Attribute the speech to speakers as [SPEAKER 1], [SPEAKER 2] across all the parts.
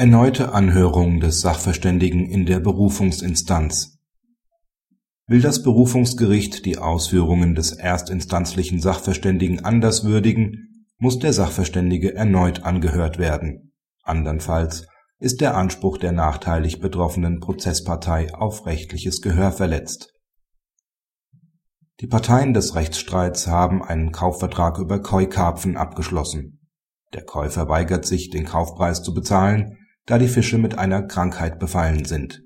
[SPEAKER 1] Erneute Anhörung des Sachverständigen in der Berufungsinstanz Will das Berufungsgericht die Ausführungen des erstinstanzlichen Sachverständigen anders würdigen, muss der Sachverständige erneut angehört werden, andernfalls ist der Anspruch der nachteilig betroffenen Prozesspartei auf rechtliches Gehör verletzt. Die Parteien des Rechtsstreits haben einen Kaufvertrag über Keukarpfen abgeschlossen. Der Käufer weigert sich, den Kaufpreis zu bezahlen da die Fische mit einer Krankheit befallen sind.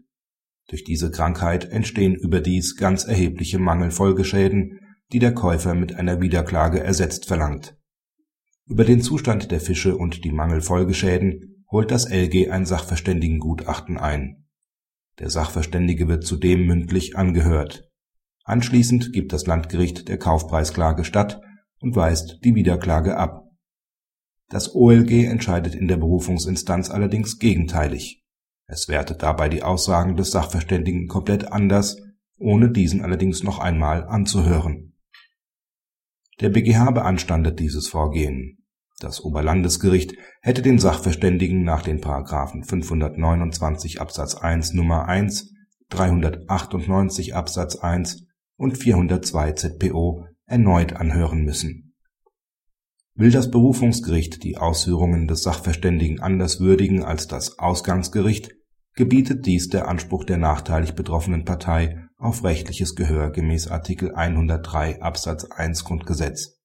[SPEAKER 1] Durch diese Krankheit entstehen überdies ganz erhebliche Mangelfolgeschäden, die der Käufer mit einer Wiederklage ersetzt verlangt. Über den Zustand der Fische und die Mangelfolgeschäden holt das LG ein Sachverständigengutachten ein. Der Sachverständige wird zudem mündlich angehört. Anschließend gibt das Landgericht der Kaufpreisklage statt und weist die Wiederklage ab das OLG entscheidet in der Berufungsinstanz allerdings gegenteilig. Es wertet dabei die Aussagen des Sachverständigen komplett anders, ohne diesen allerdings noch einmal anzuhören. Der BGH beanstandet dieses Vorgehen. Das Oberlandesgericht hätte den Sachverständigen nach den Paragraphen 529 Absatz 1 Nummer 1, 398 Absatz 1 und 402 ZPO erneut anhören müssen Will das Berufungsgericht die Ausführungen des Sachverständigen anders würdigen als das Ausgangsgericht, gebietet dies der Anspruch der nachteilig betroffenen Partei auf rechtliches Gehör gemäß Artikel 103 Absatz 1 Grundgesetz.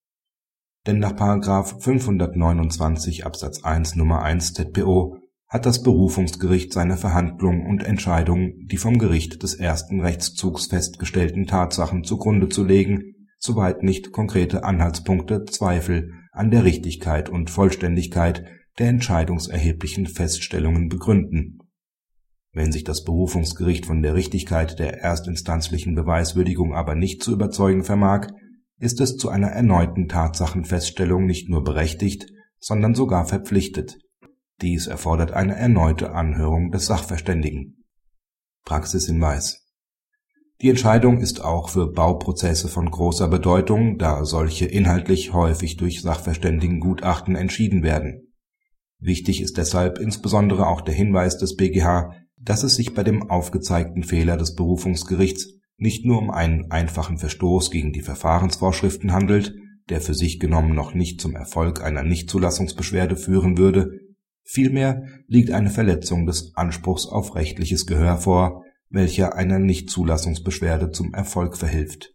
[SPEAKER 1] Denn nach § 529 Absatz 1 Nummer 1 ZPO hat das Berufungsgericht seine Verhandlung und Entscheidung die vom Gericht des ersten Rechtszugs festgestellten Tatsachen zugrunde zu legen, soweit nicht konkrete Anhaltspunkte Zweifel an der Richtigkeit und Vollständigkeit der entscheidungserheblichen Feststellungen begründen. Wenn sich das Berufungsgericht von der Richtigkeit der erstinstanzlichen Beweiswürdigung aber nicht zu überzeugen vermag, ist es zu einer erneuten Tatsachenfeststellung nicht nur berechtigt, sondern sogar verpflichtet. Dies erfordert eine erneute Anhörung des Sachverständigen. Praxishinweis die Entscheidung ist auch für Bauprozesse von großer Bedeutung, da solche inhaltlich häufig durch Sachverständigengutachten entschieden werden. Wichtig ist deshalb insbesondere auch der Hinweis des BGH, dass es sich bei dem aufgezeigten Fehler des Berufungsgerichts nicht nur um einen einfachen Verstoß gegen die Verfahrensvorschriften handelt, der für sich genommen noch nicht zum Erfolg einer Nichtzulassungsbeschwerde führen würde, vielmehr liegt eine Verletzung des Anspruchs auf rechtliches Gehör vor welcher einer Nichtzulassungsbeschwerde zum Erfolg verhilft